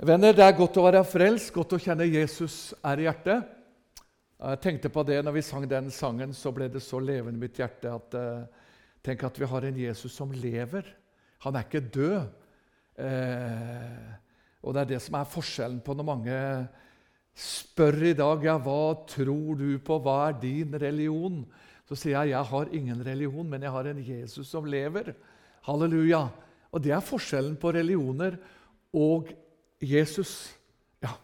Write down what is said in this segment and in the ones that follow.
Venner, det er godt å være frelst, godt å kjenne Jesus er i hjertet. Jeg tenkte på det når vi sang den sangen, så ble det så levende i mitt hjerte at eh, Tenk at vi har en Jesus som lever. Han er ikke død. Eh, og det er det som er forskjellen på når mange spør i dag ja, hva tror du på, hva er din religion? Så sier jeg jeg har ingen religion, men jeg har en Jesus som lever. Halleluja. Og det er forskjellen på religioner og religioner Jesus, ja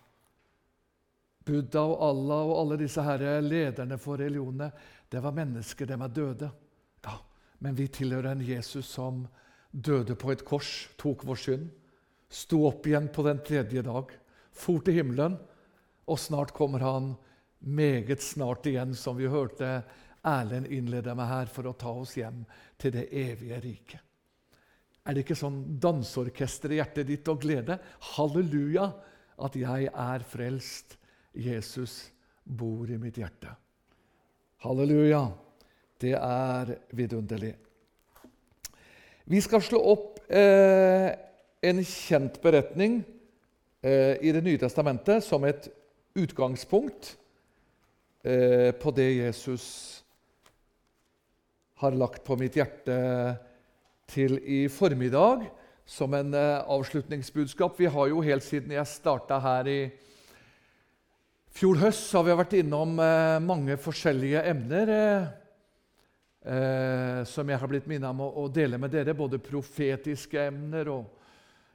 Buddha og Allah og alle disse herre lederne for religionene, det var mennesker, de var døde. Ja, Men vi tilhører en Jesus som døde på et kors, tok vår synd, sto opp igjen på den tredje dag, for til himmelen, og snart kommer han meget snart igjen, som vi hørte Erlend innlede med her, for å ta oss hjem til det evige riket. Er det ikke sånn danseorkester i hjertet ditt og glede? Halleluja, at jeg er frelst. Jesus bor i mitt hjerte. Halleluja. Det er vidunderlig. Vi skal slå opp eh, en kjent beretning eh, i Det nye testamentet som et utgangspunkt eh, på det Jesus har lagt på mitt hjerte til i formiddag som en eh, avslutningsbudskap. Vi har jo helt siden jeg starta her i fjor høst, så har vi vært innom eh, mange forskjellige emner eh, eh som jeg har blitt minnet om å, dele med dere. Både profetiske emner og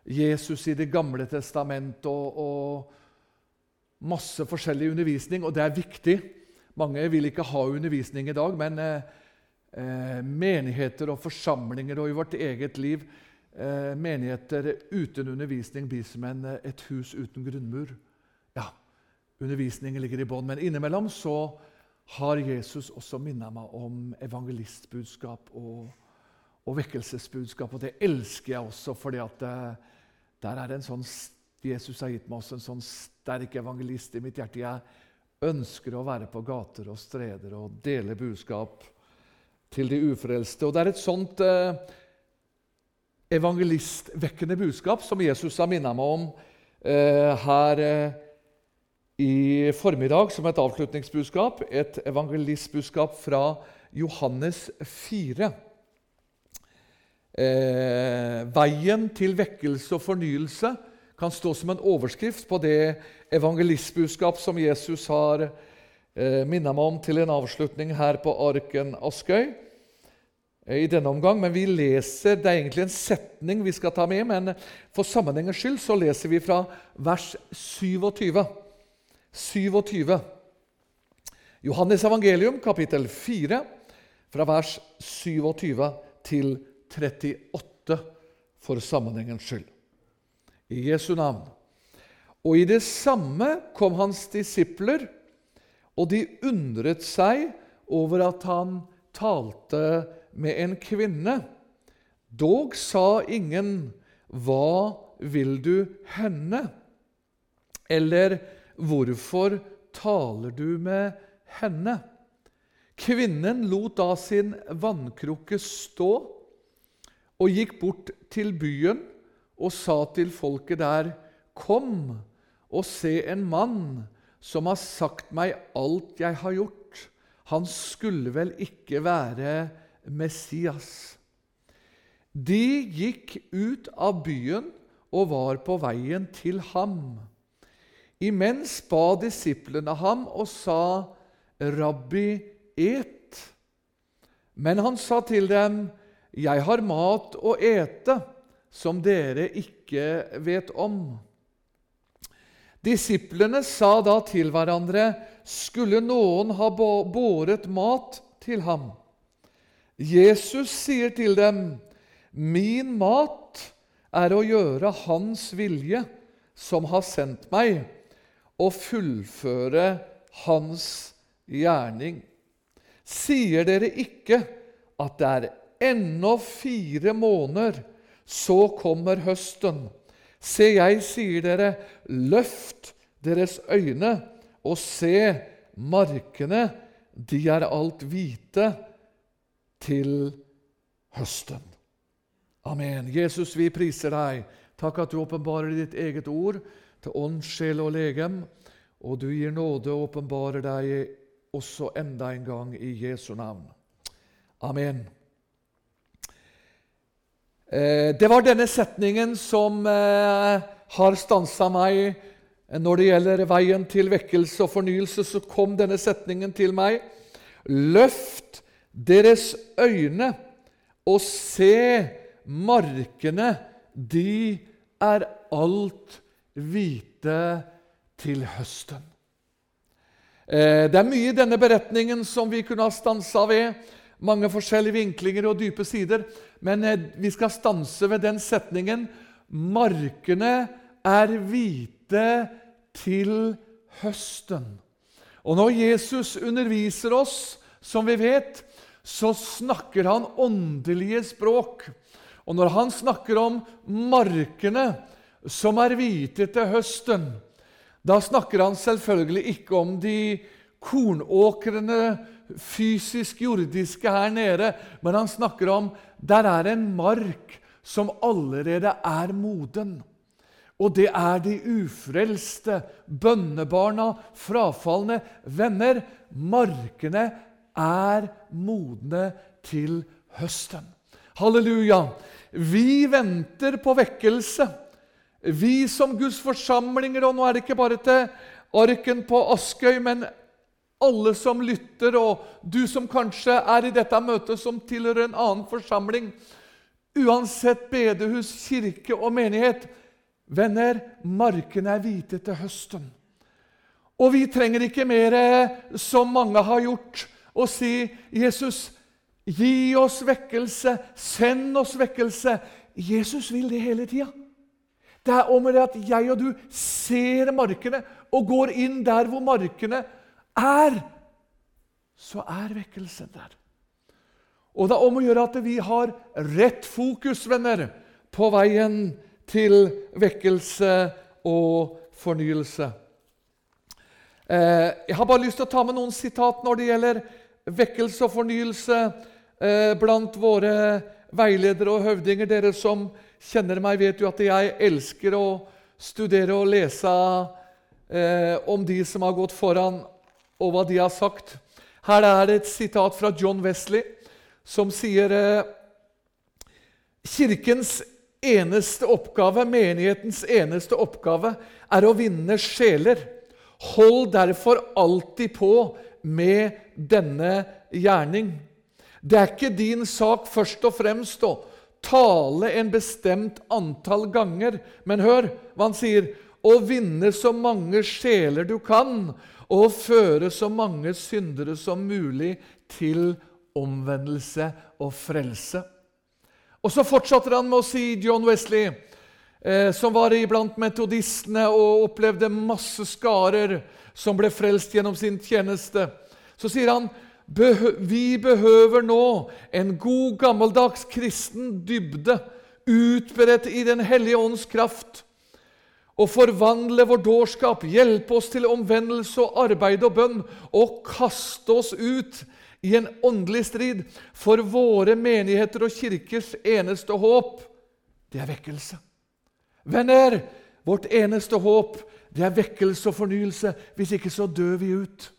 Jesus i Det gamle testamentet og, og masse forskjellig undervisning. Og det er viktig. Mange vil ikke ha undervisning i dag, men eh, menigheter og forsamlinger og i vårt eget liv eh, Menigheter uten undervisning blir som en, eh, et hus uten grunnmur. Ja, undervisningen ligger i bånn, men innimellom så har Jesus også minnet meg om evangelistbudskap og, og vekkelsesbudskap. Og det elsker jeg også, eh, en sånn Jesus har gitt meg også en sånn sterk evangelist i mitt hjerte. Jeg ønsker å være på gater og streder og dele budskap til de ufrelste. Og Det er et sånt eh, evangelistvekkende budskap som Jesus har minnet meg om eh, her eh, i formiddag som et avslutningsbudskap. Et evangelistbudskap fra Johannes 4. Eh, veien til vekkelse og fornyelse kan stå som en overskrift på det evangelistbudskap som Jesus har eh, minner meg om til en avslutning her på Arken Askøy eh, i denne omgang. Men vi leser, Det er egentlig en setning vi skal ta med, men for sammenhengens skyld så leser vi fra vers 27. 27. Johannes evangelium, kapittel 4, fra vers 27 til 38, for sammenhengens skyld. I Jesu navn. Og i det samme kom hans disipler og de undret seg over at han talte med en kvinne. Dog sa ingen, 'Hva vil du henne?' Eller 'Hvorfor taler du med henne?' Kvinnen lot da sin vannkrukke stå og gikk bort til byen og sa til folket der, 'Kom og se en mann' som har sagt meg alt jeg har gjort. Han skulle vel ikke være Messias. De gikk ut av byen og var på veien til ham. Imens ba disiplene ham og sa, 'Rabbi, et.' Men han sa til dem, 'Jeg har mat å ete som dere ikke vet om.' Disiplene sa da til hverandre, skulle noen ha båret mat til ham? Jesus sier til dem, min mat er å gjøre Hans vilje, som har sendt meg, og fullføre Hans gjerning. Sier dere ikke at det er ennå fire måneder, så kommer høsten? Se, jeg sier dere, løft deres øyne og se, markene, de er alt hvite til høsten. Amen. Jesus, vi priser deg. Takk at du åpenbarer ditt eget ord til ånd, sjel og legem, og du gir nåde og åpenbarer deg også enda en gang i Jesu navn. Amen. Eh, det var denne setningen som eh, har stansa meg når det gjelder veien til vekkelse og fornyelse. Så kom denne setningen til meg. Løft deres øyne og se markene, de er alt hvite til høsten. Eh, det er mye i denne beretningen som vi kunne ha stansa ved. Mange forskjellige vinklinger og dype sider. Men eh, vi skal stanse ved den setningen Markene er hvite til høsten. Og når Jesus underviser oss, som vi vet, så snakker han åndelige språk. Og når han snakker om markene som er hvite til høsten, da snakker han selvfølgelig ikke om de kornåkrene fysisk jordiske her nede, men han snakker om der er en mark som allerede er moden. Og det er de ufrelste, bønnebarna, frafalne venner. Markene er modne til høsten. Halleluja! Vi venter på vekkelse. Vi som Guds forsamlinger, og nå er det ikke bare til arken på Askøy, men alle som lytter, og du som kanskje er i dette møtet som tilhører en annen forsamling, uansett bedehus, kirke og menighet Venner, markene er hvite til høsten. Og vi trenger ikke mer, som mange har gjort, å si 'Jesus, gi oss vekkelse, send oss vekkelse'. Jesus vil det hele tida. Det er om det at jeg og du ser markene og går inn der hvor markene er. Så er vekkelsen der. Og det er om å gjøre at vi har rett fokus, venner, på veien til vekkelse og fornyelse. Eh, jeg har bare lyst til å ta med noen sitat når det gjelder vekkelse og fornyelse eh, blant våre veiledere og høvdinger. Dere som kjenner meg, vet jo at jeg elsker å studere og lese eh, om de som har gått foran, og hva de har sagt. Her er det et sitat fra John Wesley som sier Kirkens eneste oppgave, menighetens eneste oppgave, er å vinne sjeler. Hold derfor alltid på med denne gjerning. Det er ikke din sak først og fremst å tale en bestemt antall ganger, men hør hva han sier å vinne så mange sjeler du kan, og føre så mange syndere som mulig til omvendelse og frelse. Og så fortsatte han med å si John Wesley, eh, som var iblant metodistene og opplevde masse skarer som ble frelst gjennom sin tjeneste. Så sier han vi behøver nå en god, gammeldags kristen dybde, utbredt i Den hellige ånds kraft, og forvandle vår dårskap, hjelpe oss til omvendelse og arbeid og bønn, og kaste oss ut i en åndelig strid. For våre menigheter og kirkers eneste håp, det er vekkelse. Venner, vårt eneste håp, det er vekkelse og fornyelse. Hvis ikke så dør vi ut.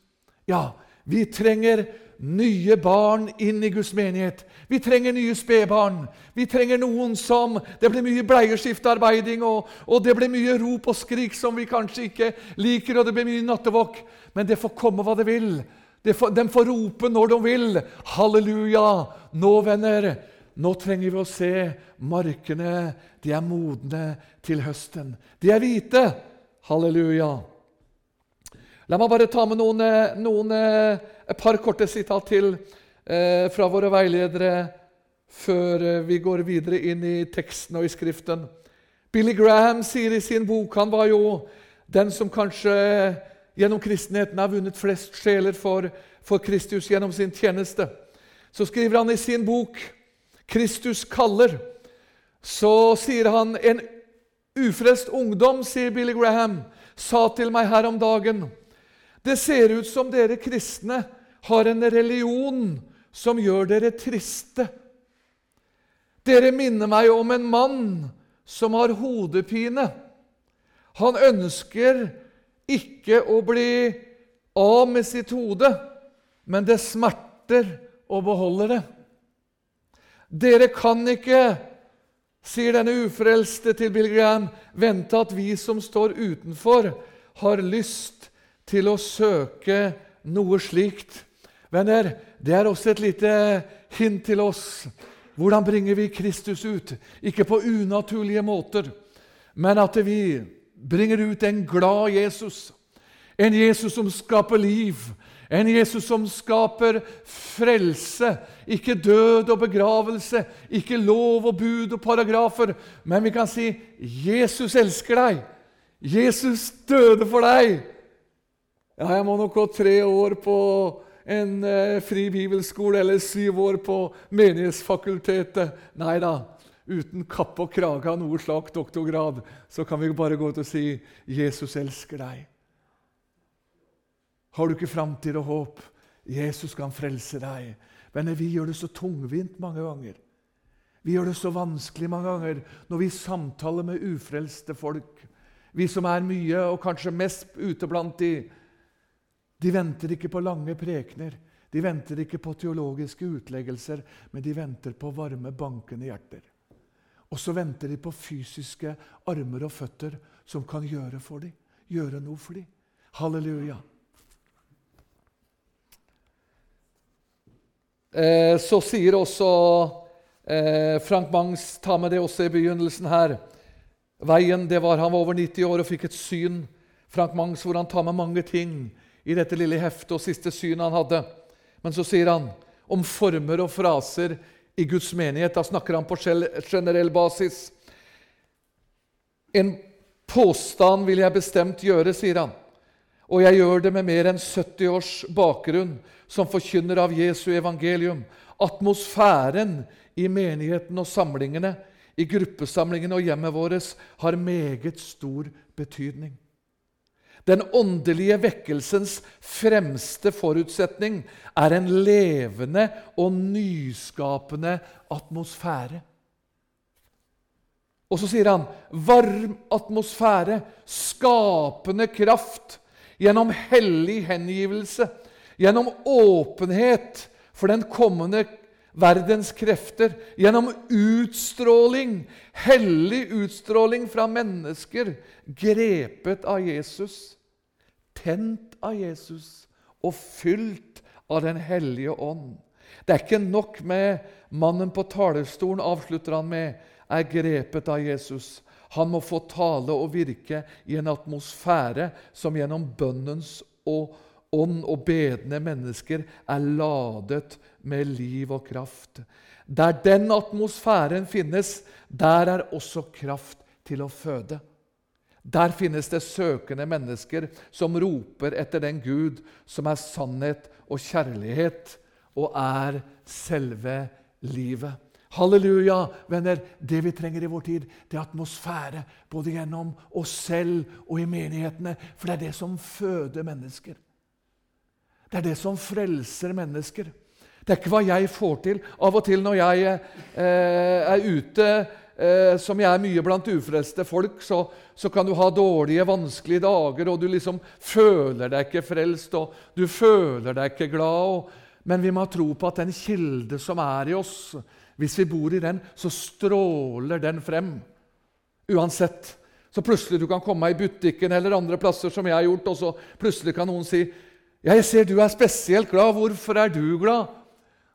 Ja, vi trenger nye barn inn i Guds menighet. Vi trenger nye spedbarn. Vi trenger noen som Det blir mye bleieskiftearbeiding, og, og det blir mye rop og skrik som vi kanskje ikke liker, og det blir mye nattevåk. Men det får komme hva det vil. De får rope når de vil. Halleluja! Nå, venner, nå trenger vi å se markene. De er modne til høsten. De er hvite. Halleluja. La meg bare ta med noen, noen et par korte sitat til eh, fra våre veiledere før eh, vi går videre inn i teksten og i Skriften. Billy Graham sier i sin bok Han var jo den som kanskje gjennom kristenheten har vunnet flest sjeler for, for, Kristus gjennom sin tjeneste. Så skriver han i sin bok 'Kristus kaller'. Så sier han en ufrelst ungdom, sier Billy Graham, sa til meg her om dagen Det ser ut som dere kristne har en religion som gjør dere triste. Dere minner meg om en mann som har hodepine. Han ønsker ikke å bli av med sitt hode, men det smerter å beholde det. Dere kan ikke, sier denne ufrelste til Bill Graham, vente at vi som står utenfor, har lyst til å søke noe slikt. Venner, det er også et lite hint til oss. Hvordan bringer vi Kristus ut? Ikke på unaturlige måter, men at vi bringer ut en glad Jesus. En Jesus som skaper liv. En Jesus som skaper frelse. Ikke død og begravelse, ikke lov og bud og paragrafer. Men vi kan si 'Jesus elsker deg'. Jesus døde for deg. Ja, jeg må nok gå tre år på en eh, fri bibelskole eller syv år på Menighetsfakultetet. Nei da. Uten kappe og krage av noe slag doktorgrad så kan vi bare gå ut og si 'Jesus elsker deg'. Har du ikke framtid og håp? Jesus kan frelse deg. Men vi gjør det så tungvint mange ganger. Vi gjør det så vanskelig mange ganger når vi samtaler med ufrelste folk. Vi som er mye og kanskje mest ute blant de de venter ikke på lange prekener, de venter ikke på teologiske utleggelser, men de venter på varme, bankende hjerter. Og så venter de på fysiske armer og føtter som kan gjøre for dem, gjøre noe for dem. Halleluja. Eh, så sier også eh, Frank Mangs, ta med det også i begynnelsen her Veien, det var Han var over 90 år og fikk et syn. Frank Mangs, hvor han tar med mange ting i dette lille heftet og siste synet han hadde. Men så sier han om former og fraser i Guds menighet. Da snakker han på generell basis. En påstand vil jeg bestemt gjøre, sier han. Og jeg gjør det med mer enn 70 års bakgrunn som forkynner av Jesu evangelium. Atmosfæren i menigheten og samlingene, i gruppesamlingene og hjemmet vårt har meget stor betydning. Den åndelige vekkelsens fremste forutsetning er en levende og nyskapende atmosfære. Og så sier han varm atmosfære, skapende kraft, gjennom hellig hengivelse, gjennom åpenhet for den kommende verdens krefter, gjennom utstråling, hellig utstråling fra mennesker grepet av Jesus, tent av Jesus og fylt av Den hellige ånd. Det er ikke nok med mannen på talerstolen, avslutter han med, er grepet av Jesus. Han må få tale og virke i en atmosfære som gjennom bønnens ånd og bedende mennesker er ladet med liv og kraft. Der den atmosfæren finnes, der er også kraft til å føde. Der finnes det søkende mennesker som roper etter den Gud som er sannhet og kjærlighet, og er selve livet. Halleluja, venner! Det vi trenger i vår tid, det er atmosfære. Både gjennom oss selv og i menighetene. For det er det som føder mennesker. Det er det som frelser mennesker. Det er ikke hva jeg får til. Av og til når jeg eh, er ute eh, som jeg er mye blant ufrelste folk, så, så, kan du ha dårlige, vanskelige dager, og du liksom føler deg ikke frelst, og du føler deg ikke glad. Og, men vi må tro på at den kilde som er i oss, hvis vi bor i den, så stråler den frem. Uansett. Så plutselig du kan komme i butikken eller andre plasser, som jeg har gjort, og så plutselig kan noen si 'Jeg ser du er spesielt glad. Hvorfor er du glad?'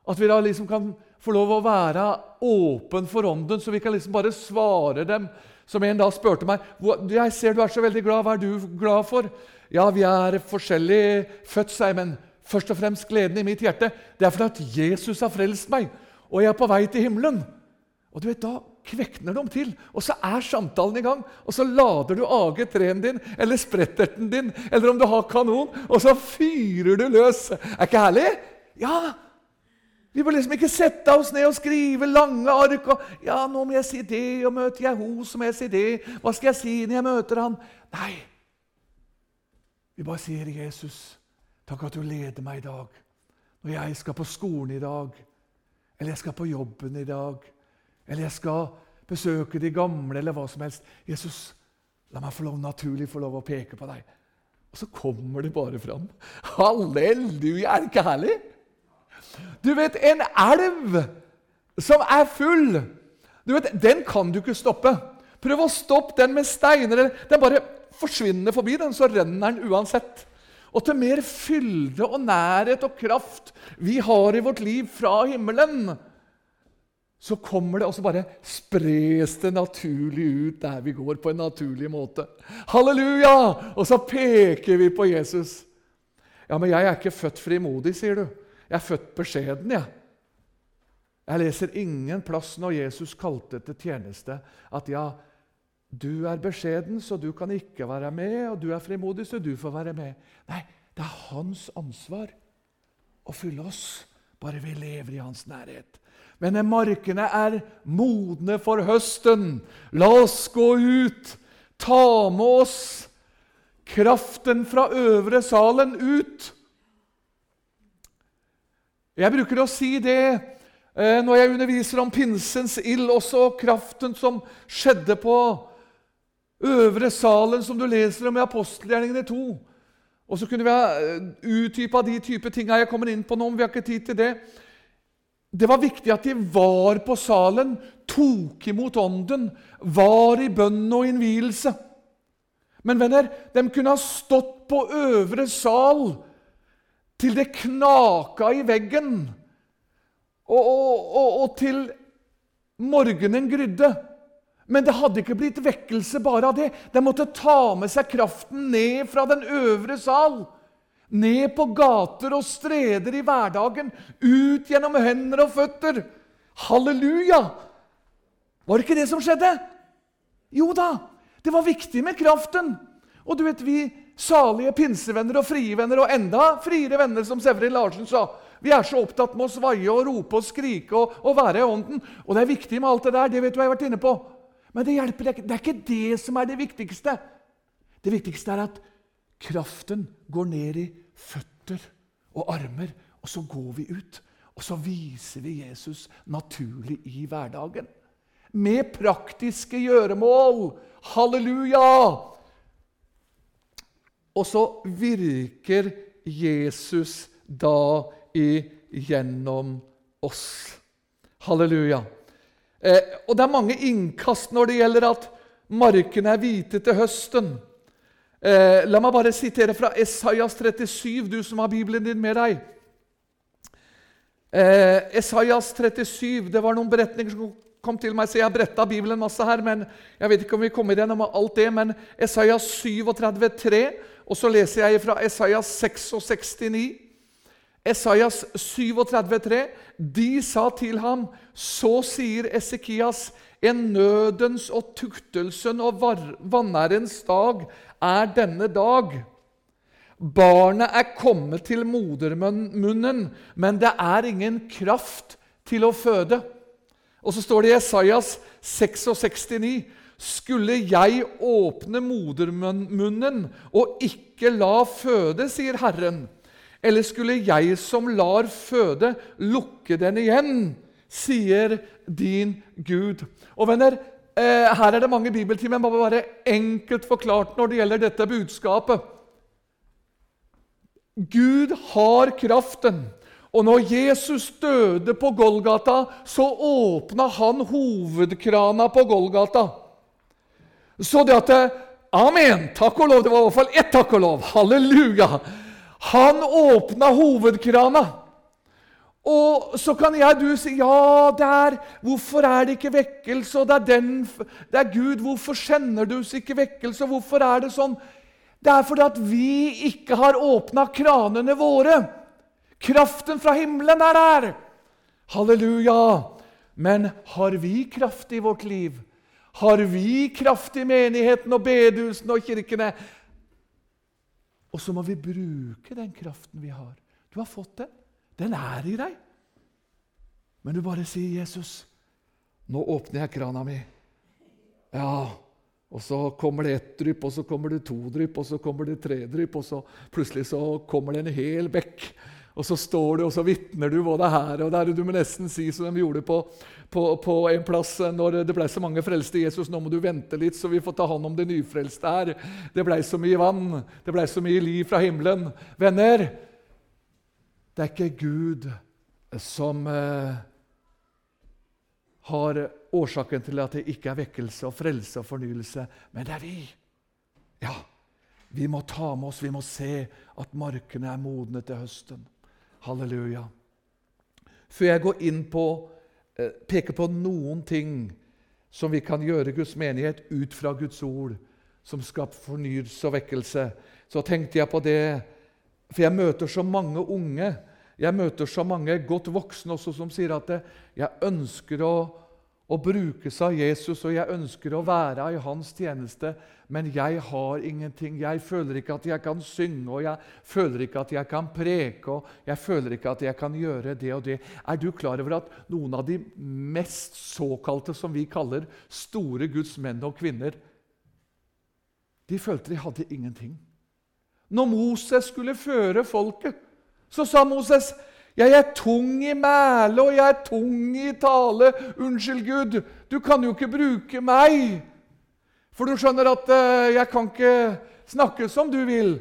At vi da liksom kan få lov å være åpen for ånden, så vi kan liksom bare svare dem. Som en da spurte meg 'Jeg ser du er så veldig glad. Hva er du glad for?' Ja, vi er forskjellig født, sier men først og fremst gleden i mitt hjerte. Det er fordi at Jesus har frelst meg, og jeg er på vei til himmelen. Og du vet, Da kvekner de til, og så er samtalen i gang. Og så lader du AG3-en din eller spretterten din, eller om du har kanon, og så fyrer du løs. Er ikke herlig? Ja, vi må liksom ikke sette oss ned og skrive lange ark. og ja, 'Nå må jeg si det, og møter jeg henne, så må jeg si det.' 'Hva skal jeg si når jeg møter han?' Nei. Vi bare sier, 'Jesus, takk at du leder meg i dag.' Når jeg skal på skolen i dag, eller jeg skal på jobben i dag, eller jeg skal besøke de gamle, eller hva som helst. 'Jesus, la meg få lov naturlig få lov å peke på deg.' Og så kommer det bare fram. Halleluja! Er det ikke herlig? Du vet, en elv som er full, du vet, den kan du ikke stoppe. Prøv å stoppe den med steiner. Den bare forsvinner forbi, den, så renner den uansett. Og til mer fylde og nærhet og kraft vi har i vårt liv fra himmelen, så kommer det, og så bare spres det naturlig ut der vi går, på en naturlig måte. Halleluja! Og så peker vi på Jesus. Ja, men jeg er ikke født frimodig, sier du. Jeg er født beskjeden, jeg. Jeg leser ingen plass når Jesus kalte til tjeneste, at ja, du er beskjeden, så du kan ikke være med, og du er frimodig, så du får være med. Nei, det er hans ansvar å fylle oss, bare vi lever i hans nærhet. Men markene er modne for høsten, la oss gå ut, ta med oss kraften fra øvre salen ut. Jeg bruker å si det eh, når jeg underviser om pinsens ild, også kraften som skjedde på øvre salen, som du leser om i apostelgjerningene 2. Og så kunne vi ha eh, utdypa de type tinga jeg kommer inn på nå, men vi har ikke tid til det. Det var viktig at de var på salen, tok imot Ånden, var i bønn og innvielse. Men venner, de kunne ha stått på øvre sal til det knaka i veggen, og, og, og, og til morgenen grydde. Men det hadde ikke blitt vekkelse bare av det. De måtte ta med seg kraften ned fra den øvre sal ned på gater og streder i hverdagen, ut gjennom hender og føtter. Halleluja! Var det ikke det som skjedde? Jo da, det var viktig med kraften. Og du vet, vi salige pinsevenner og frie venner, og enda friere venner, som Severin Larsen sa, vi er så opptatt med å svaie og rope og skrike og, og være i ånden. Og det er viktig med alt det der, det vet du jeg har vært inne på. Men det hjelper ikke. Det er ikke det som er det viktigste. Det viktigste er at Kraften går ned i føtter og armer, og så går vi ut. Og så viser vi Jesus naturlig i hverdagen. Med praktiske gjøremål. Halleluja! Og så virker Jesus da igjennom oss. Halleluja. Eh, og det er mange innkast når det gjelder at markene er hvite til høsten. Eh, la meg bare sitere fra Esaias 37, du som har Bibelen din med deg. Eh, Esaias 37, Det var noen beretninger som kom til meg, så jeg bretta Bibelen masse her. men Jeg vet ikke om vi kommer gjennom alt det, men Esaias 37, 3, og så leser jeg fra Esaias 66,9. Esaias 37, 3, De sa til ham, så sier Esekias, en nødens og tuktelsen og vanærens dag er denne dag. Barnet er kommet til modermunnen, men det er ingen kraft til å føde. Og så står det i Esaias 66,9.: Skulle jeg åpne modermunnen og ikke la føde, sier Herren, eller skulle jeg som lar føde, lukke den igjen, sier din Gud. Og venner, Eh, her er det mange bibeltimer. Jeg må være enkelt forklart når det gjelder dette budskapet. Gud har kraften. Og når Jesus døde på Golgata, så åpna han hovedkrana på Golgata. Så det at Amen! Takk og lov. Det var i hvert fall ett takk og lov. Halleluja! Han åpna hovedkrana. Og så kan jeg du si ja, det er, hvorfor er det ikke vekkelse? Og det er, den, det er Gud, hvorfor kjenner du oss ikke vekkelse? Hvorfor er det sånn? Det er fordi at vi ikke har åpna kranene våre. Kraften fra himmelen er der. Halleluja. Men har vi kraft i vårt liv? Har vi kraft i menigheten og bedehusene og kirkene? Og så må vi bruke den kraften vi har. Du har fått den. Den er i deg. Men du bare sier, 'Jesus, nå åpner jeg krana mi.' Ja, og så kommer det ett drypp, og så kommer det to drypp, og så kommer det tre drypp, og så plutselig så kommer det en hel bekk. Og så står du og så vitner du både her og der. Du må nesten si som de gjorde på, på, på en plass når det ble så mange frelste i Jesus. Nå må du vente litt, så vi får ta hånd om de nyfrelste her. Det ble så mye vann, det ble så mye liv fra himmelen. Venner, det er ikke Gud som eh, har årsaken til at det ikke er vekkelse og frelse og fornyelse, men det er vi. Ja, vi må ta med oss, vi må se at markene er modne til høsten. Halleluja. Før jeg går inn på eh, peker på noen ting som vi kan gjøre Guds menighet ut fra Guds ord, som skaper fornyelse og vekkelse, så tenkte jeg på det For jeg møter så mange unge, jeg møter så mange godt voksne også som sier at jeg ønsker å og brukes av Jesus, og jeg ønsker å være i hans tjeneste, men jeg har ingenting. Jeg føler ikke at jeg kan synge, og jeg føler ikke at jeg kan preke, og jeg føler ikke at jeg kan gjøre det og det. Er du klar over at noen av de mest såkalte, som vi kaller store Guds menn og kvinner, de følte de hadde ingenting? Når Moses skulle føre folket, så sa Moses jeg er tung i mæle, og jeg er tung i tale. Unnskyld, Gud, du kan jo ikke bruke meg. For du skjønner at uh, jeg kan ikke snakke som du vil.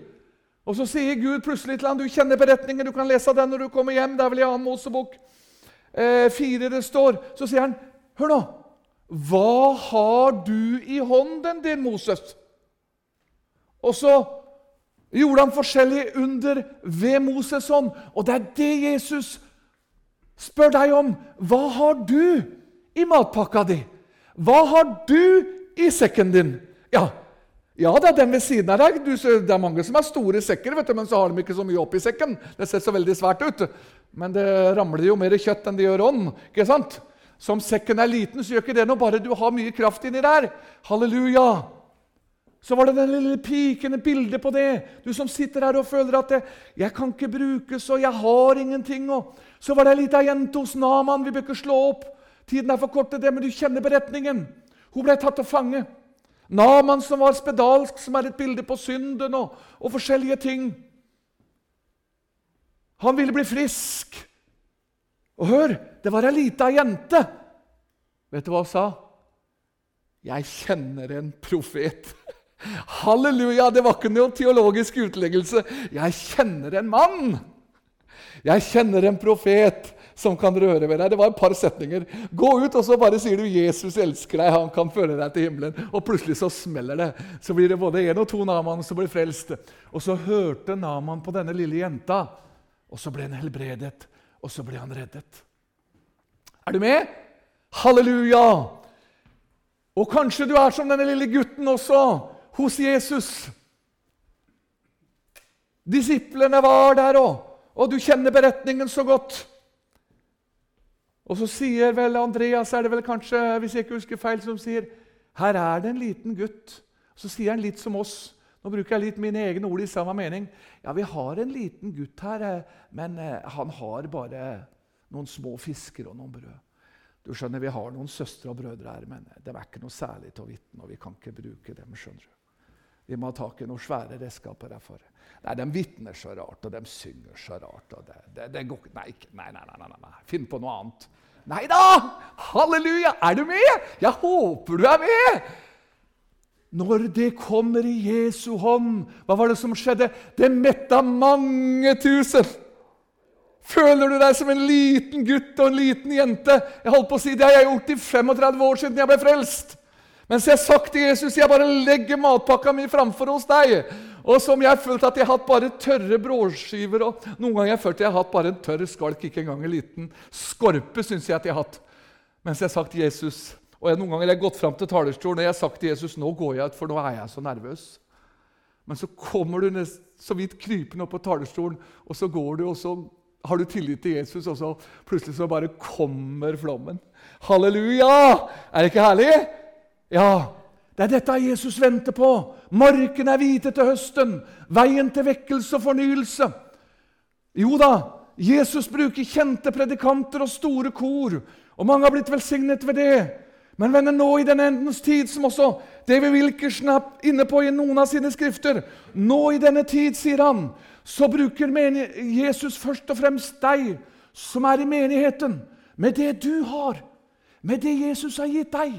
Og så sier Gud plutselig til ham, du kjenner beretningen, du kan lese den når du kommer hjem. Det er vel i 2. Mosebok eh, 4 det står. Så sier han, hør nå, hva har du i hånden din, Moses? Og så gjorde han forskjellige under ved Moses' hånd. Og det er det Jesus spør deg om. Hva har du i matpakka di? Hva har du i sekken din? Ja, ja, det er den ved siden av deg. Du, det er mange som har store sekker, vet du, men så har de ikke så mye oppi sekken. Det ser så veldig svært ut. Men det ramler jo mer kjøtt enn det gjør ånd. ikke sant? Så om sekken er liten, så gjør ikke det noe, bare du har mye kraft inni der. Halleluja! Så var det den lille pikende bildet på det. Du som sitter her og føler at det, 'jeg kan ikke brukes, og jeg har ingenting'. Og så var det ei lita jente hos Naman. Vi bør ikke slå opp. Tiden er for kort til det, men du kjenner beretningen. Hun ble tatt til fange. Naman som var spedalsk, som er et bilde på synden og, og forskjellige ting. Han ville bli frisk. Og hør, det var ei lita jente. Vet du hva hun sa? Jeg kjenner en profet. Halleluja! Det var ikke noen teologisk utleggelse. Jeg kjenner en mann! Jeg kjenner en profet som kan røre ved deg. Det var et par setninger. Gå ut, og så bare sier du 'Jesus elsker deg', han kan føre deg til himmelen. Og plutselig så smeller det. Så blir det både én og to Naman som blir frelst. Og så hørte Naman på denne lille jenta, og så ble han helbredet. Og så ble han reddet. Er du med? Halleluja! Og kanskje du er som denne lille gutten også hos Jesus. Disiplene var der òg, og du kjenner beretningen så godt. Og så sier vel Andreas, er det vel kanskje, hvis jeg ikke husker feil, som sier her er det en liten gutt. Så sier han litt som oss. Nå bruker jeg litt mine egne ord i samme mening. Ja, vi har en liten gutt her, eh, men eh, han har bare noen små fisker og noen brød. Du skjønner, Vi har noen søstre og brødre her, men de er ikke noe særlig til å vitne. og vi kan ikke bruke dem, skjønner du. Vi må ha tak i noen svære redskaper derfor. Nei, De vitner så rart, og de synger så rart. Det, det, det går, nei, nei, nei, nei, nei, nei, Finn på noe annet. Nei da! Halleluja! Er du med? Jeg håper du er med! Når det kommer i Jesu hånd, hva var det som skjedde? Det metta mange tusen. Føler du deg som en liten gutt og en liten jente? Jeg holdt på å si Det har jeg gjort i 35 år siden jeg ble frelst. Mens jeg har sagt til Jesus jeg bare legger matpakka mi framfor hos deg. Og som jeg har følt at jeg har hatt bare tørre brødskiver og Noen ganger har jeg følt at jeg har hatt bare en tørr skalk, ikke engang en liten skorpe. synes jeg at jeg har hatt. Mens jeg har sagt til Jesus Og jeg, noen ganger har jeg gått fram til talerstolen og jeg har sagt til Jesus nå går jeg ut, for nå er jeg så nervøs. Men så kommer du nest, så vidt krypende opp på talerstolen, og så går du, og så har du tillit til Jesus, og så plutselig så bare kommer flommen. Halleluja! Er det ikke herlig? Ja, det er dette Jesus venter på. Marken er hvite til høsten. Veien til vekkelse og fornyelse. Jo da, Jesus bruker kjente predikanter og store kor, og mange har blitt velsignet ved det. Men venner, nå i den endens tid, som også David Wilkerson er inne på i noen av sine skrifter Nå i denne tid, sier han, så bruker Jesus først og fremst deg som er i menigheten, med det du har, med det Jesus har gitt deg,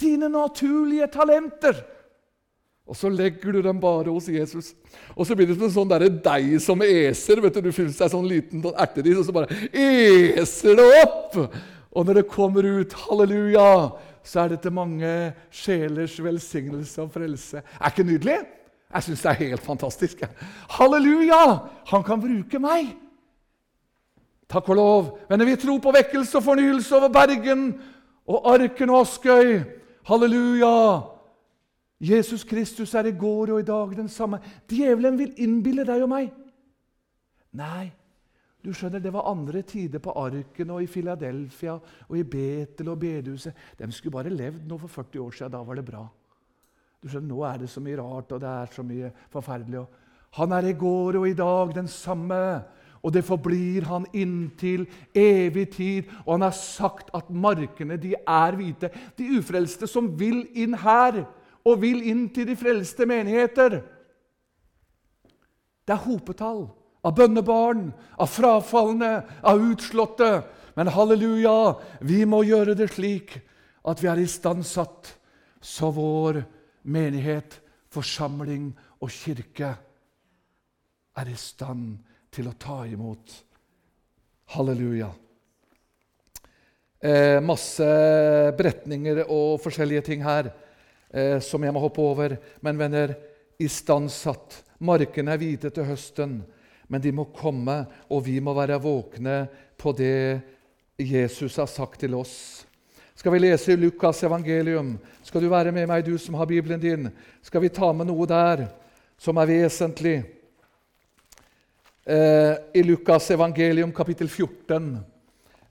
dine naturlige talenter. Og så legger du dem bare hos Jesus. Og så blir det som en sånn der deig som eser. vet Du du fyller seg sånn liten sånn erteris, og så bare eser det opp! Og når det kommer ut, halleluja, så er det til mange sjelers velsignelse og frelse. Er ikke nydelig? Jeg syns det er helt fantastisk. Halleluja! Han kan bruke meg. Takk og lov. Men vi tror på vekkelse og fornyelse over Bergen og Arken og Askøy Halleluja! Jesus Kristus er i går og i dag den samme. Djevelen vil innbille deg og meg. Nei, du skjønner, det var andre tider på Arken og i Philadelphia og i Betel og bedehuset. De skulle bare levd nå for 40 år siden. Da var det bra. Du skjønner, Nå er det så mye rart, og det er så mye forferdelig. Han er i går og i dag den samme, og det forblir han inntil evig tid. Og han har sagt at markene de er hvite. De ufrelste som vil inn her, og vil inn til de frelste menigheter. Det er hopetall av bønnebarn, av frafalne, av utslåtte. Men halleluja, vi må gjøre det slik at vi er istandsatt så vår menighet, forsamling og kirke er i stand til å ta imot. Halleluja. Eh, masse beretninger og forskjellige ting her eh, som jeg må hoppe over. Men venner, istandsatt. Markene er hvite til høsten, men de må komme, og vi må være våkne på det Jesus har sagt til oss. Skal vi lese i Lukas' evangelium? Skal du være med meg, du som har Bibelen din? Skal vi ta med noe der som er vesentlig? Eh, I Lukas' evangelium kapittel 14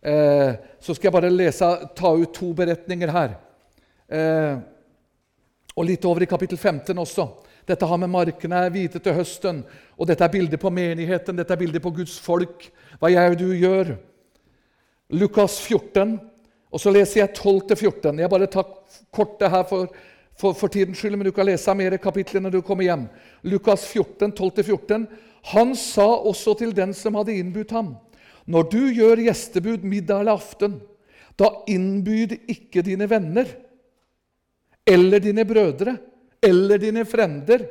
eh, så skal jeg bare lese, ta ut to beretninger her. Eh, og litt over i kapittel 15 også. Dette har med markene hvite til høsten. Og dette er bildet på menigheten, dette er bildet på Guds folk. Hva jeg og du gjør. Lukas 14, og så leser jeg 12-14. Jeg bare tar kortet her for, for, for, tidens skyld, men du kan lese mer kapitler når du kommer hjem. Lukas 14, 12-14. Han sa også til den som hadde innbudt ham, når du gjør gjestebud middag eller aften, da innbyd ikke dine venner eller dine brødre eller dine frender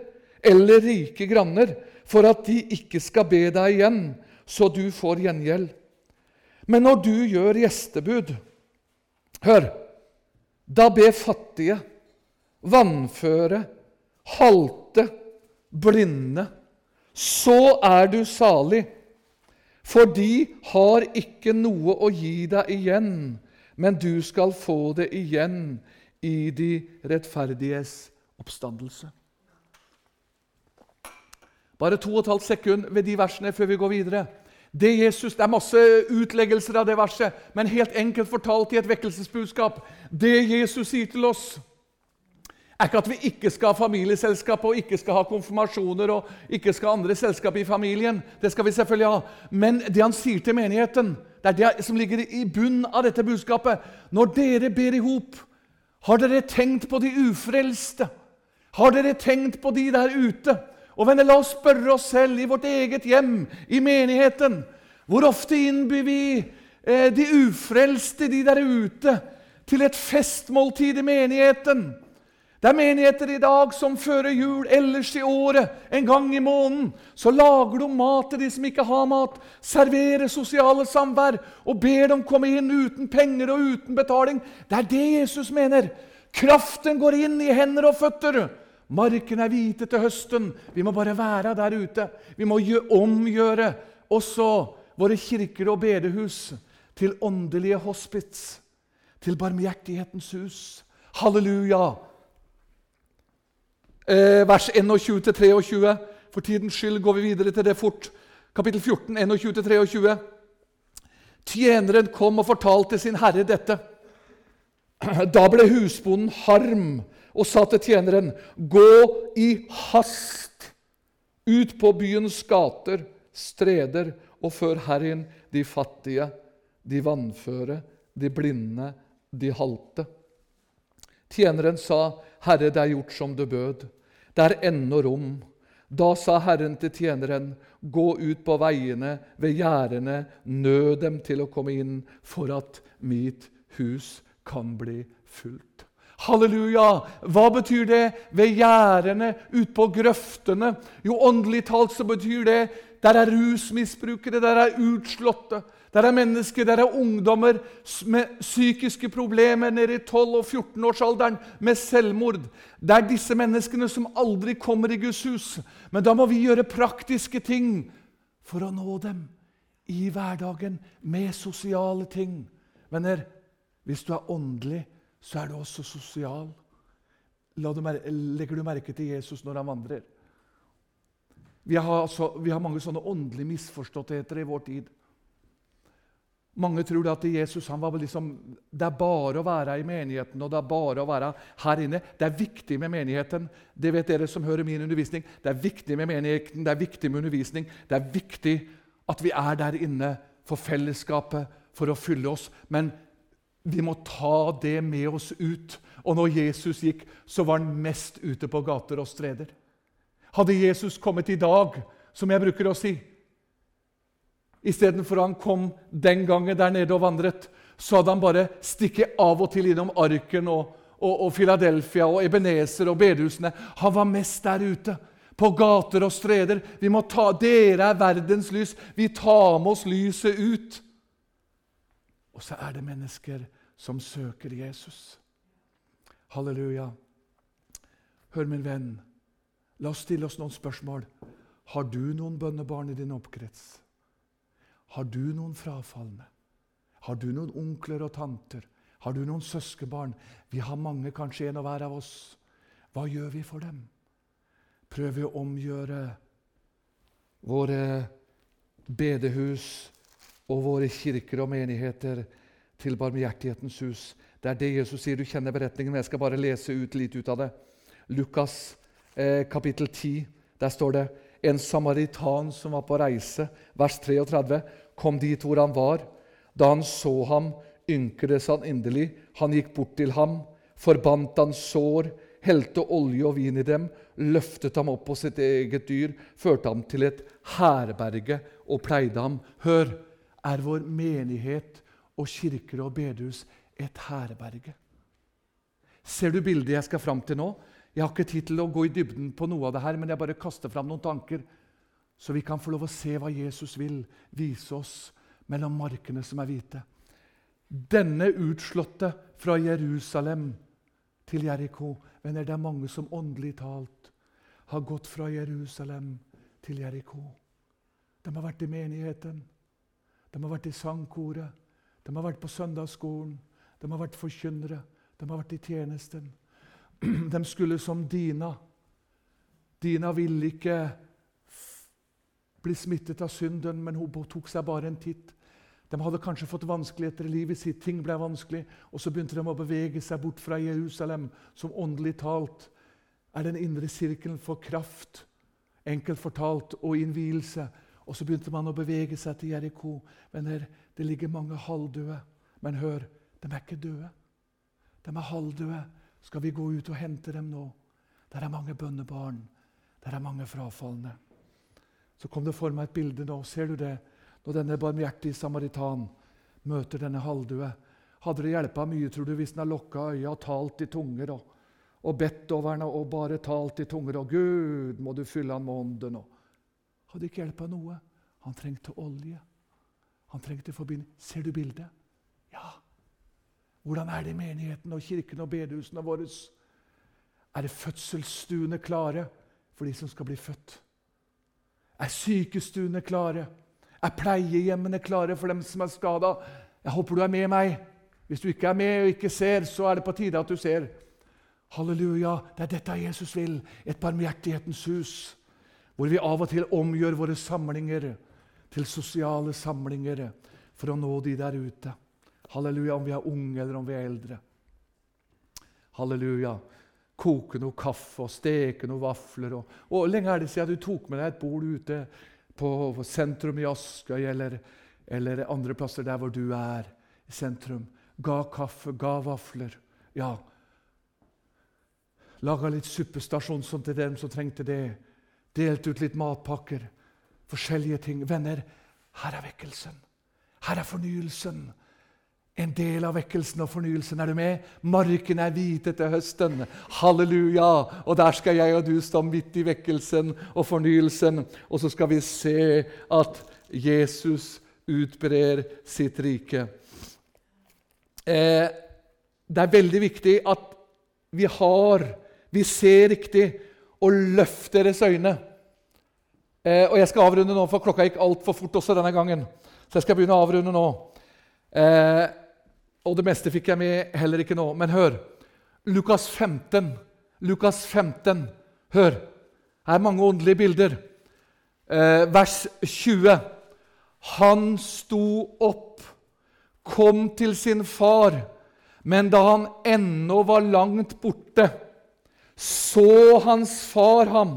eller rike granner, for at de ikke skal be deg igjen, så du får gjengjeld. Men når du gjør gjestebud Hør! Da be fattige, vannføre, halte, blinde. Så er du salig, for de har ikke noe å gi deg igjen, men du skal få det igjen i de rettferdiges oppstandelse. Bare to og et halvt sekund ved de versene før vi går videre. Det, Jesus, det er masse utleggelser av det verset, men helt enkelt fortalt i et vekkelsesbudskap. Det Jesus sier til oss, er ikke at vi ikke skal ha familieselskap og ikke skal ha konfirmasjoner og ikke skal ha andre selskap i familien. Det skal vi selvfølgelig ha. Men det han sier til menigheten, det er det som ligger i bunnen av dette budskapet. Når dere ber i hop, har dere tenkt på de ufrelste? Har dere tenkt på de der ute? Og venner, La oss spørre oss selv i vårt eget hjem, i menigheten. Hvor ofte innbyr vi eh, de ufrelste, de der ute, til et festmåltid i menigheten? Det er menigheter i dag som fører jul ellers i året, en gang i måneden. Så lager de mat til de som ikke har mat, serverer sosiale samvær og ber dem komme inn uten penger og uten betaling. Det er det Jesus mener. Kraften går inn i hender og føtter. Marken er hvite til høsten. Vi må bare være der ute. Vi må omgjøre også våre kirker og bedehus til åndelige hospits, til barmhjertighetens hus. Halleluja! Eh, vers 21-23. For tidens skyld går vi videre til det fort. Kapittel 14, 21-23. Tjeneren kom og fortalte sin herre dette. Da ble husbonden harm og sa til tjeneren, 'Gå i hast ut på byens gater, streder, og før Herren de fattige, de vannføre, de blinde, de halte.' Tjeneren sa, 'Herre, det er gjort som du bød.' Det er ennå rom. Da sa Herren til tjeneren, 'Gå ut på veiene ved gjerdene, nød dem til å komme inn, for at mitt hus kan bli fullt.' Halleluja! Hva betyr det ved gjerdene, utpå grøftene? Jo, åndelig talt så betyr det der er rusmisbrukere, der er utslåtte, der er mennesker, der er ungdommer med psykiske problemer nede i 12- og 14-årsalderen med selvmord. Det er disse menneskene som aldri kommer i Guds hus. Men da må vi gjøre praktiske ting for å nå dem i hverdagen med sosiale ting. Venner, hvis du er åndelig, så er du også sosial. legger du merke til Jesus når han vandrer? Vi har, så, vi har mange sånne åndelige misforståttheter i vår tid. Mange tror at Jesus han var liksom, det er bare å være i menigheten og det er bare å være her inne. Det er viktig med menigheten. Det vet dere som hører min undervisning. Det er viktig med menigheten, det er viktig med undervisning. Det er viktig at vi er der inne for fellesskapet, for å fylle oss. Men vi må ta det med oss ut. Og når Jesus gikk, så var han mest ute på gater og streder. Hadde Jesus kommet i dag, som jeg bruker å si, Istedenfor han kom den gangen der nede og vandret, så hadde han bare stikket av og til innom Arken og, og, og Philadelphia og Ebenezer og bedehusene. Han var mest der ute, på gater og streder. Vi må ta, Dere er verdens lys. Vi tar med oss lyset ut. Og så er det mennesker som søker Jesus. Halleluja. Hør, min venn, la oss stille oss noen spørsmål. Har du noen bønnebarn i din oppkrets? Har du noen frafalne? Har du noen onkler og tanter? Har du noen søskenbarn? Vi har mange, kanskje en og hver av oss. Hva gjør vi for dem? Prøver vi å omgjøre våre bedehus og våre kirker og menigheter til barmhjertighetens hus. Det er det Jesus sier. Du kjenner beretningen, men jeg skal bare lese ut litt ut av det. Lukas eh, kapittel 10. Der står det en samaritan som var på reise, vers 33 kom dit hvor han var. Da han så ham, ynkedes han inderlig. Han gikk bort til ham, forbandt hans sår, helte olje og vin i dem, løftet ham opp på sitt eget dyr, førte ham til et herberge og pleide ham. Hør, er vår menighet og kirker og bedehus et herberge? Ser du bildet jeg skal fram til nå? Jeg har ikke tid til å gå i dybden på noe av det her, men jeg bare kaster fram noen tanker så vi kan få lov å se hva Jesus vil vise oss mellom markene som er hvite. Denne utslåtte fra Jerusalem til Jeriko Venner, det er mange som åndelig talt har gått fra Jerusalem til Jeriko. De har vært i menigheten, de har vært i sangkoret, de har vært på søndagsskolen, de har vært forkynnere, de har vært i tjenesten. De skulle som Dina. Dina ville ikke bli smittet av synden, men hun tok seg bare en titt. De hadde kanskje fått vanskeligheter i livet sitt, ting ble vanskelig, og så begynte de å bevege seg bort fra Jerusalem, som åndelig talt er den indre sirkelen for kraft, enkelt fortalt, og innvielse. Og så begynte man å bevege seg til Jeriko. Venner, det ligger mange halvdøde. Men hør, de er ikke døde. De er halvdøde. Skal vi gå ut og hente dem nå? Der er mange bønnebarn. Der er mange frafalne. Så kom det for meg et bilde nå. Ser du det? Når denne barmhjertige samaritan møter denne halvdue. Hadde det hjelpa mye, tror du, hvis han hadde lukka øya og talt i tunger og, og bedt over henne og bare talt i tunger og 'Gud, må du fylle han med ånden' og Hadde ikke hjelpa noe. Han trengte olje. Han trengte forbindelse. Ser du bildet? Ja. Hvordan er det i menigheten og kirken og bedehusene våre? Er det fødselsstuene klare for de som skal bli født? Er sykestuene klare? Er pleiehjemmene klare for dem som er skada? Jeg håper du er med meg. Hvis du ikke er med og ikke ser, så er det på tide at du ser. Halleluja, det er dette Jesus vil. Et barmhjertighetens hus. Hvor vi av og til omgjør våre samlinger til sosiale samlinger for å nå de der ute. Halleluja, om vi er unge eller om vi er eldre. Halleluja koke noe kaffe og steke noen vafler. Og, og lenge er det siden du tok med deg et bord ute på, på sentrum i Askøy eller, eller, andre plasser der hvor du er i sentrum. Ga kaffe, ga vafler. Ja, Laga litt suppestasjon som til dem som trengte det. Delt ut litt matpakker. Forskjellige ting. Venner, her er vekkelsen. Her er fornyelsen. En del av vekkelsen og fornyelsen. Er du med? Marken er hvite til høsten. Halleluja! Og der skal jeg og du stå midt i vekkelsen og fornyelsen. Og så skal vi se at Jesus utbrer sitt rike. Eh, det er veldig viktig at vi har, vi ser riktig, og løfter deres øyne. Eh, og Jeg skal avrunde nå, for klokka gikk altfor fort også denne gangen. Så jeg skal begynne å avrunde nå. Eh, og det meste fikk jeg med heller ikke nå. Men hør. Lukas 15. Lukas 15. Hør. Her er mange åndelige bilder. Eh, vers 20. Han sto opp, kom til sin far, men da han ennå var langt borte, så hans far ham,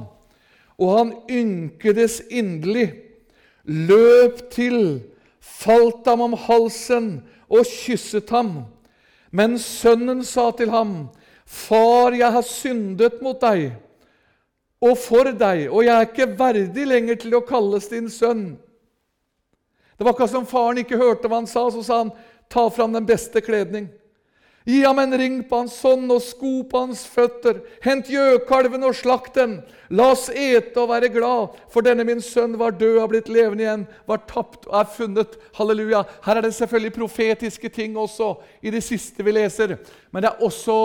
og han ynkedes inderlig, løp til, falt ham om halsen og kysset ham. Men sønnen sa til ham, Far, jeg har syndet mot deg og for deg, og jeg er ikke verdig lenger til å kalles din sønn. Det var akkurat som faren ikke hørte hva han sa. Så sa han, 'Ta fram den beste kledning.' Gi ham en ring på hans hånd og sko på hans føtter. Hent gjøkalven og slakt den. La oss ete og være glad, for denne min sønn var død og blitt levende igjen, var tapt og er funnet. Halleluja. Her er det selvfølgelig profetiske ting også i det siste vi leser. Men det er også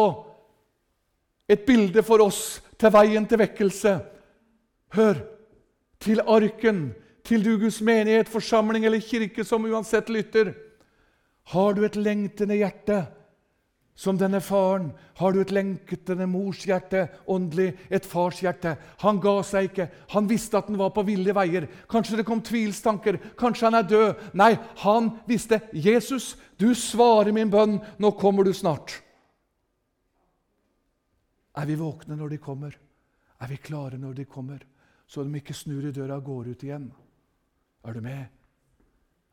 et bilde for oss til veien til vekkelse. Hør! Til arken, til du Guds menighet, forsamling eller kirke som uansett lytter. Har du et lengtende hjerte som denne faren? Har du et lengtende mors hjerte, åndelig, et fars hjerte? Han ga seg ikke. Han visste at han var på ville veier. Kanskje det kom tvilstanker. Kanskje han er død. Nei, han visste. 'Jesus, du svarer min bønn. Nå kommer du snart.' Er vi våkne når de kommer? Er vi klare når de kommer? Så de ikke snur i døra og går ut igjen. Er du med?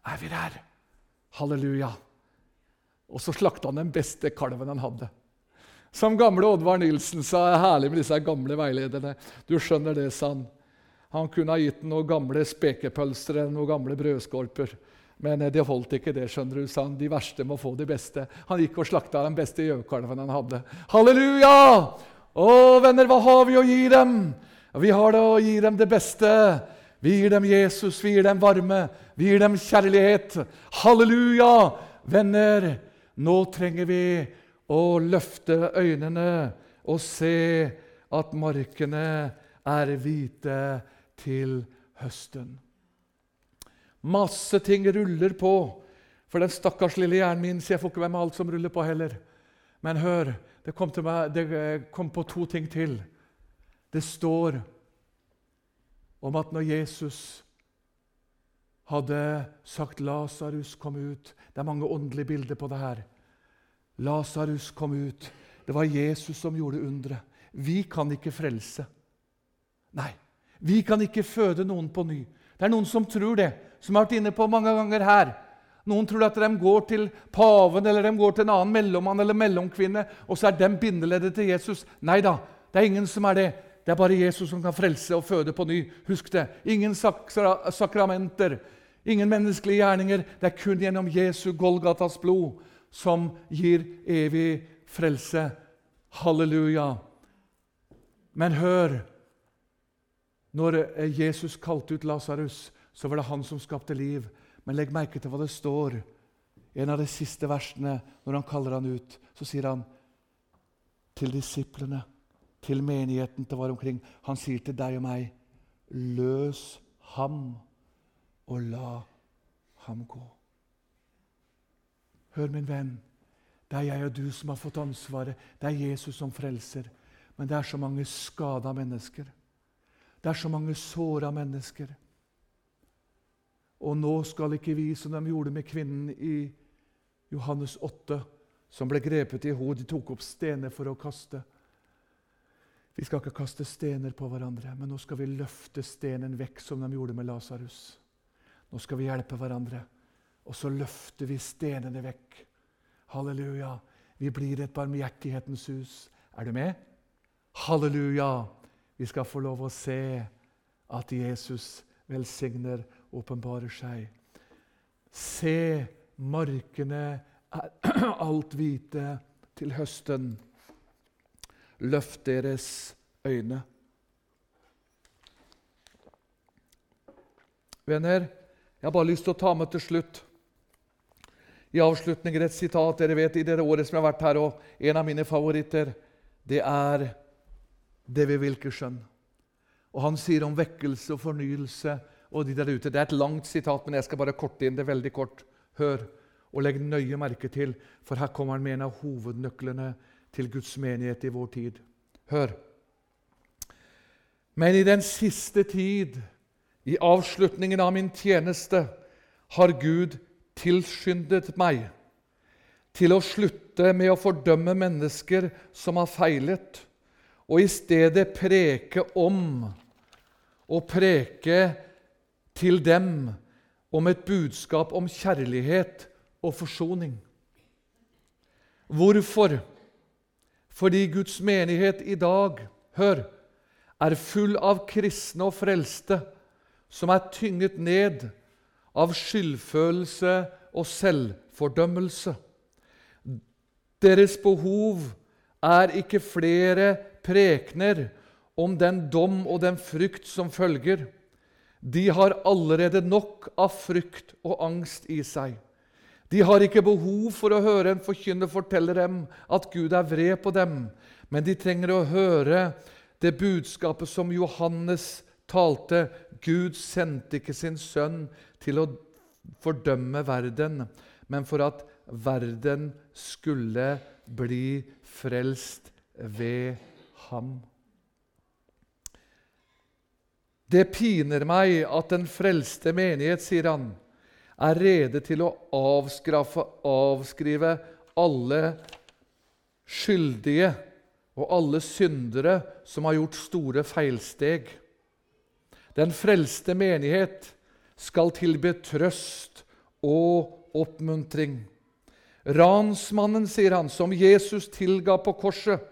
Er vi der? Halleluja. Og så slakta han den beste kalven han hadde. Som gamle Oddvar Nilsen sa, er herlig med disse gamle veilederne. Du skjønner det, sa han. Han kunne ha gitt noen gamle spekepølser eller noen gamle brødskorper. Men det holdt ikke, det, skjønner du, sa han. De verste må få de beste. Han gikk og slakta den beste gjøkalven han hadde. Halleluja! Å, venner, hva har vi å gi dem? Vi har det å gi dem det beste. Vi gir dem Jesus, vi gir dem varme, vi gir dem kjærlighet. Halleluja! Venner, nå trenger vi å løfte øynene og se at markene er hvite til høsten. Masse ting ruller på for den stakkars lille hjernen min, så jeg får ikke være med alt som ruller på heller. Men hør, det kom, meg, det kom på to ting til. Det står om at når Jesus hadde sagt 'Lasarus, kom ut' Det er mange åndelige bilder på det her. Lasarus kom ut. Det var Jesus som gjorde underet. Vi kan ikke frelse. Nei, vi kan ikke føde noen på ny. Det er noen som tror det, som har vært inne på mange ganger her. Noen tror at de går til paven eller de går til en annen mellommann eller mellomkvinne, og så er de bindeleddet til Jesus. Nei da, det er ingen som er det. Det er bare Jesus som kan frelse og føde på ny. Husk det. Ingen sakra sakramenter, ingen menneskelige gjerninger. Det er kun gjennom Jesu Golgatas blod som gir evig frelse. Halleluja. Men hør Når Jesus kalte ut Lasarus, så var det han som skapte liv. Men legg merke til hva det står i en av de siste versene når han kaller han ut. Så sier han til disiplene, til menigheten til var omkring Han sier til deg og meg, løs ham og la ham gå. Hør, min venn. Det er jeg og du som har fått ansvaret. Det er Jesus som frelser. Men det er så mange skada mennesker. Det er så mange såra mennesker. Og nå skal ikke vi, som de gjorde med kvinnen i Johannes 8, som ble grepet i hodet, de tok opp stener for å kaste. Vi skal ikke kaste stener på hverandre, men nå skal vi løfte stenen vekk, som de gjorde med Lasarus. Nå skal vi hjelpe hverandre, og så løfter vi stenene vekk. Halleluja. Vi blir et barmhjertighetens hus. Er du med? Halleluja! Vi skal få lov å se at Jesus velsigner, åpenbarer seg. Se, markene er alt hvite til høsten. Løft deres øyne. Venner, jeg har bare lyst til å ta med til slutt i avslutningen et sitat dere vet i det året som jeg har vært her, og en av mine favoritter, det er David Wilkerson. Og Han sier om vekkelse og fornyelse og de der ute. Det er et langt sitat, men jeg skal bare korte inn det veldig kort. Hør og legg nøye merke til, for her kommer han med en av hovednøklene til Guds menighet i vår tid. Hør. Men i den siste tid, i avslutningen av min tjeneste, har Gud tilskyndet meg til å slutte med å fordømme mennesker som har feilet, og i stedet preke om og preke til dem om et budskap om kjærlighet og forsoning. Hvorfor? Fordi Guds menighet i dag, hør, er full av kristne og frelste som er tynget ned av skyldfølelse og selvfordømmelse. Deres behov er ikke flere prekener om den dom og den frykt som følger. De har allerede nok av frykt og angst i seg. De har ikke behov for å høre en forkynner fortelle dem at Gud er vred på dem, men de trenger å høre det budskapet som Johannes talte. Gud sendte ikke sin sønn til å fordømme verden, men for at verden skulle bli frelst ved ham. Det piner meg at den frelste menighet, sier han, er rede til å avskrive alle skyldige og alle syndere som har gjort store feilsteg. Den frelste menighet skal tilbe trøst og oppmuntring. Ransmannen, sier han, som Jesus tilga på korset,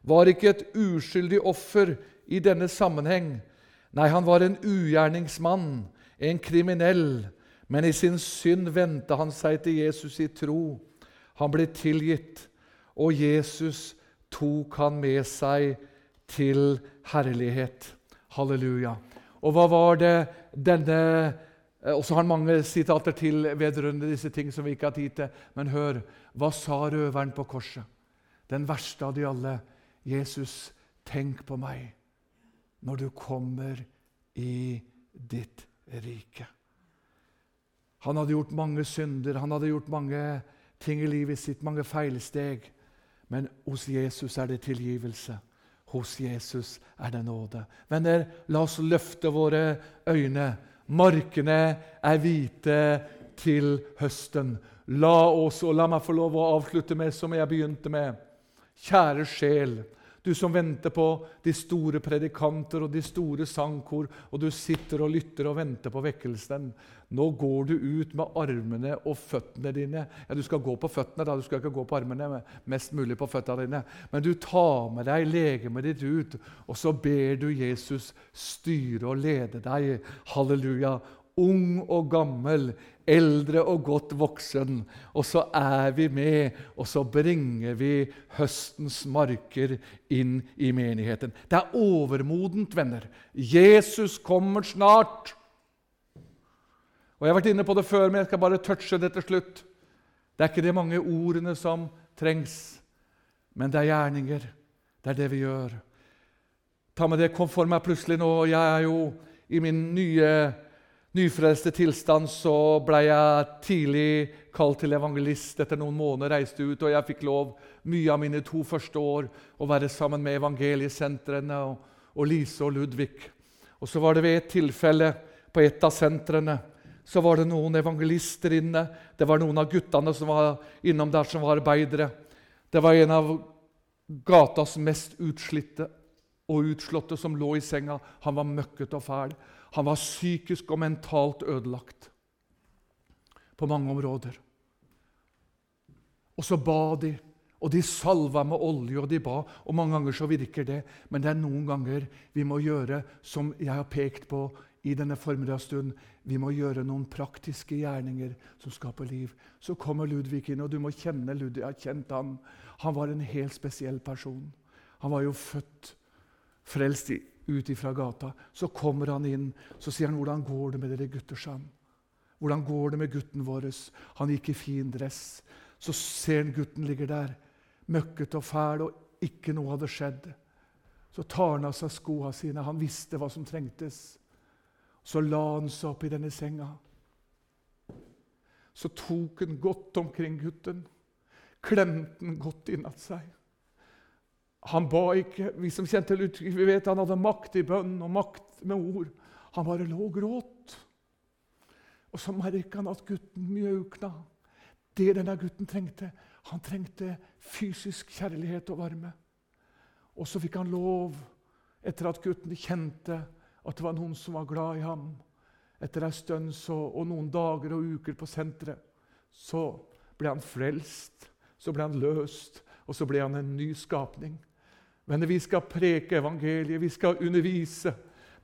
var ikke et uskyldig offer i denne sammenheng. Nei, han var en ugjerningsmann, en kriminell, men i sin synd vendte han seg til Jesus i tro. Han ble tilgitt, og Jesus tok han med seg til herlighet. Halleluja. Og hva var det denne eh, Og så har han mange sitater til vedrørende disse ting som vi ikke har tid til. Men hør, hva sa røveren på korset? Den verste av de alle. Jesus, tenk på meg når du kommer i ditt rike. Han hadde gjort mange synder, han hadde gjort mange ting i livet sitt, mange feilsteg. Men hos Jesus er det tilgivelse. Hos Jesus er det nåde. Venner, la oss løfte våre øyne. Markene er hvite til høsten. La oss, og la meg få lov å avslutte med som jeg begynte med. Kjære sjel. Du som venter på de store predikanter og de store sangkor, og du sitter og lytter og venter på vekkelsen. Nå går du ut med armene og føttene dine. Ja, Du skal gå på føttene, da. du skal ikke gå på armene. men mest mulig på føttene dine. Men du tar med deg legemet ditt ut, og så ber du Jesus styre og lede deg. Halleluja ung og gammel, eldre og godt voksen. Og så er vi med, og så bringer vi høstens marker inn i menigheten. Det er overmodent, venner. Jesus kommer snart. Og Jeg har vært inne på det før, men jeg skal bare touche det til slutt. Det er ikke de mange ordene som trengs, men det er gjerninger. Det er det vi gjør. Ta med det kom for meg plutselig nå. Jeg er jo i min nye nyfrelste tilstand så ble jeg tidlig kalt til evangelist. Etter noen måneder reiste ut, og jeg fikk lov mye av mine to første år å være sammen med evangeliesentrene og, og Lise og Ludvig. Og så var det ved et tilfelle på et av sentrene så var det noen evangelister inne. Det var noen av guttene som var innom der, som var arbeidere. Det var en av gatas mest utslitte og utslåtte som lå i senga. Han var møkkete og fæl. Han var psykisk og mentalt ødelagt på mange områder. Og så ba de, Og de salva med olje, og de ba. Og mange ganger så virker det. Men det er noen ganger vi må gjøre som jeg har pekt på i denne formiddagsstunden. Vi må gjøre noen praktiske gjerninger som skaper liv. Så kommer Ludvig inn, og du må kjenne Ludvig. Jeg har kjent han. Han var en helt spesiell person. Han var jo født frelst ut ifra gata. Så kommer han inn, så sier han 'Hvordan går det med dere gutter?' sa han. 'Hvordan går det med gutten vår?' Han gikk i fin dress. Så ser han gutten ligger der møkket og fæl, og ikke noe hadde skjedd. Så tar han av seg skoene sine. Han visste hva som trengtes. Så la han seg opp i denne senga. Så tok han godt omkring gutten, klemte han godt innat seg. Han ba ikke. Vi som kjente Ludvig, vi vet han hadde makt i bønn og makt med ord. Han bare lå og gråt. Og så merka han at gutten mjaukna. Det denne gutten trengte, han trengte fysisk kjærlighet og varme. Og så fikk han lov, etter at gutten kjente at det var noen som var glad i ham. Etter ei stund og noen dager og uker på senteret så ble han frelst, så ble han løst, og så ble han en ny skapning. Men vi skal preke evangeliet, vi skal undervise.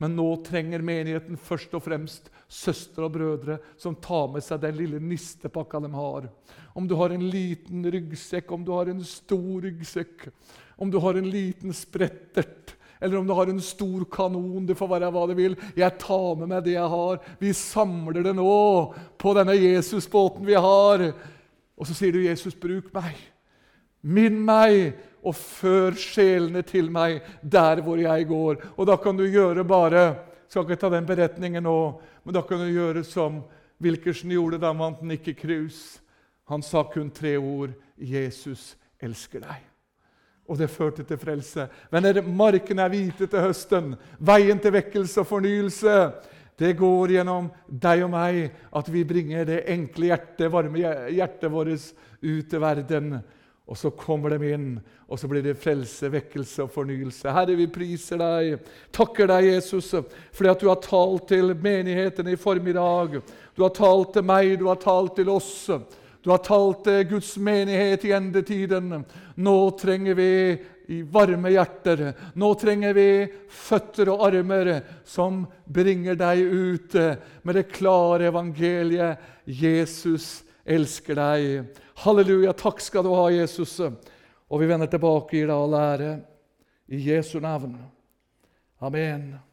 Men nå trenger menigheten først og fremst søstre og brødre som tar med seg den lille nistepakka de har. Om du har en liten ryggsekk, om du har en stor ryggsekk, om du har en liten sprettert, eller om du har en stor kanon, det får være hva det vil. Jeg tar med meg det jeg har. Vi samler det nå på denne Jesusbåten vi har. Og så sier du, 'Jesus, bruk meg'. Minn meg og før sjelene til meg der hvor jeg går. Og da kan du gjøre bare Skal ikke ta den beretningen nå, men da kan du gjøre som Wilkerson gjorde da han vant Nikki Krus. Han sa kun tre ord 'Jesus elsker deg'. Og det førte til frelse. Venner, markene er hvite til høsten. Veien til vekkelse og fornyelse det går gjennom deg og meg at vi bringer det enkle hjertet, varme hjertet vårt ut til verden. Og så kommer de inn, og så blir det frelse, vekkelse og fornyelse. Herre, vi priser deg, takker deg, Jesus, fordi at du har talt til menigheten i formiddag. Du har talt til meg, du har talt til oss. Du har talt til Guds menighet i endetiden. Nå trenger vi i varme hjerter. Nå trenger vi føtter og armer som bringer deg ut med det klare evangeliet. Jesus elsker deg. Halleluja, takk skal du ha, Jesus. Og vi vender tilbake, gir deg all ære. I Jesu navn. Amen.